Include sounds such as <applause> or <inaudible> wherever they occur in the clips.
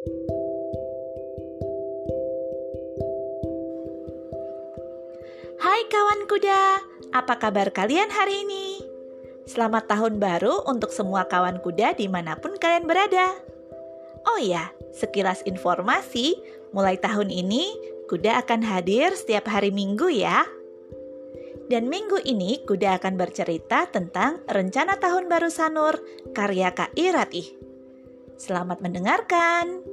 Hai kawan kuda, apa kabar kalian hari ini? Selamat tahun baru untuk semua kawan kuda di mana pun kalian berada. Oh ya, sekilas informasi, mulai tahun ini kuda akan hadir setiap hari minggu ya. Dan minggu ini kuda akan bercerita tentang rencana tahun baru Sanur karya Kak Iratih. Selamat mendengarkan.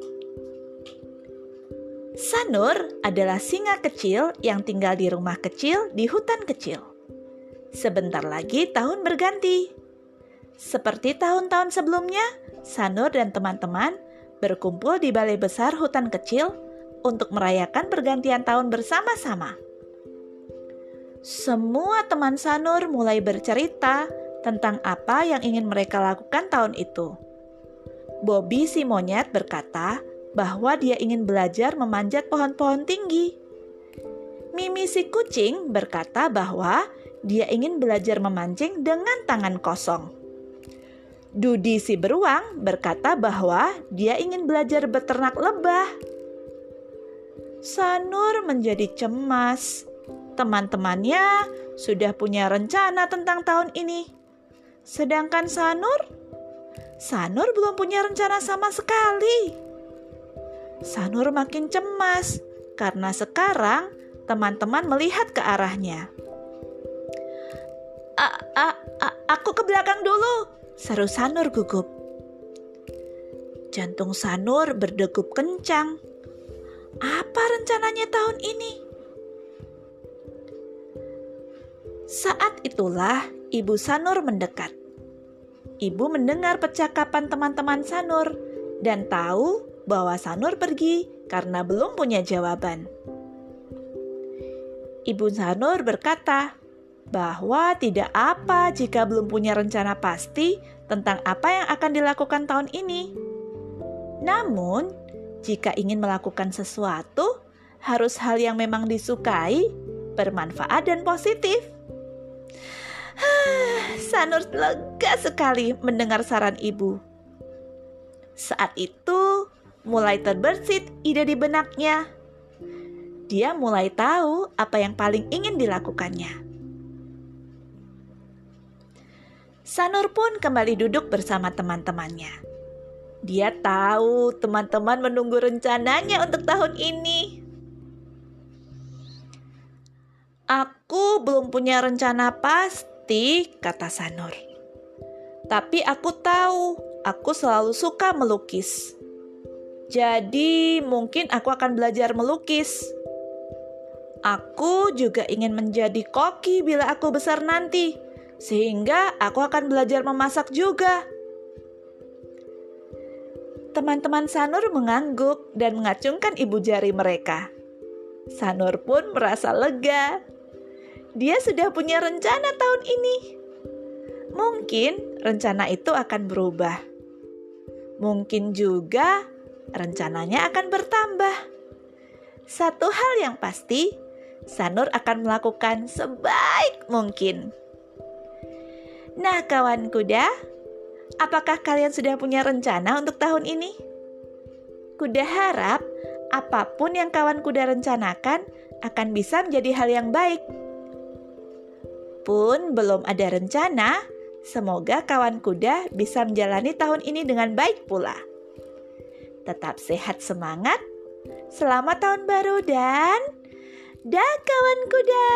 Sanur adalah singa kecil yang tinggal di rumah kecil di hutan kecil. Sebentar lagi tahun berganti. Seperti tahun-tahun sebelumnya, Sanur dan teman-teman berkumpul di balai besar hutan kecil untuk merayakan pergantian tahun bersama-sama. Semua teman Sanur mulai bercerita tentang apa yang ingin mereka lakukan tahun itu. Bobby si monyet berkata bahwa dia ingin belajar memanjat pohon-pohon tinggi. Mimi si kucing berkata bahwa dia ingin belajar memancing dengan tangan kosong. Dudi si beruang berkata bahwa dia ingin belajar beternak lebah. Sanur menjadi cemas. Teman-temannya sudah punya rencana tentang tahun ini. Sedangkan Sanur, Sanur belum punya rencana sama sekali. Sanur makin cemas karena sekarang teman-teman melihat ke arahnya. A -a -a aku ke belakang dulu, seru Sanur gugup. Jantung Sanur berdegup kencang. Apa rencananya tahun ini? Saat itulah ibu Sanur mendekat. Ibu mendengar percakapan teman-teman Sanur dan tahu bahwa Sanur pergi karena belum punya jawaban. Ibu Sanur berkata bahwa tidak apa jika belum punya rencana pasti tentang apa yang akan dilakukan tahun ini. Namun, jika ingin melakukan sesuatu, harus hal yang memang disukai, bermanfaat, dan positif. <sighs> Sanur lega sekali mendengar saran ibu. Saat itu, mulai terbersit ide di benaknya. Dia mulai tahu apa yang paling ingin dilakukannya. Sanur pun kembali duduk bersama teman-temannya. Dia tahu teman-teman menunggu rencananya untuk tahun ini. Aku belum punya rencana pasti, kata Sanur. Tapi aku tahu, aku selalu suka melukis. Jadi, mungkin aku akan belajar melukis. Aku juga ingin menjadi koki bila aku besar nanti, sehingga aku akan belajar memasak juga. Teman-teman Sanur mengangguk dan mengacungkan ibu jari mereka. Sanur pun merasa lega. Dia sudah punya rencana tahun ini. Mungkin rencana itu akan berubah. Mungkin juga rencananya akan bertambah. Satu hal yang pasti, Sanur akan melakukan sebaik mungkin. Nah, kawan kuda, apakah kalian sudah punya rencana untuk tahun ini? Kuda harap apa pun yang kawan kuda rencanakan akan bisa menjadi hal yang baik. Pun belum ada rencana, semoga kawan kuda bisa menjalani tahun ini dengan baik pula. Tetap sehat semangat. Selamat tahun baru dan dah kawan kuda.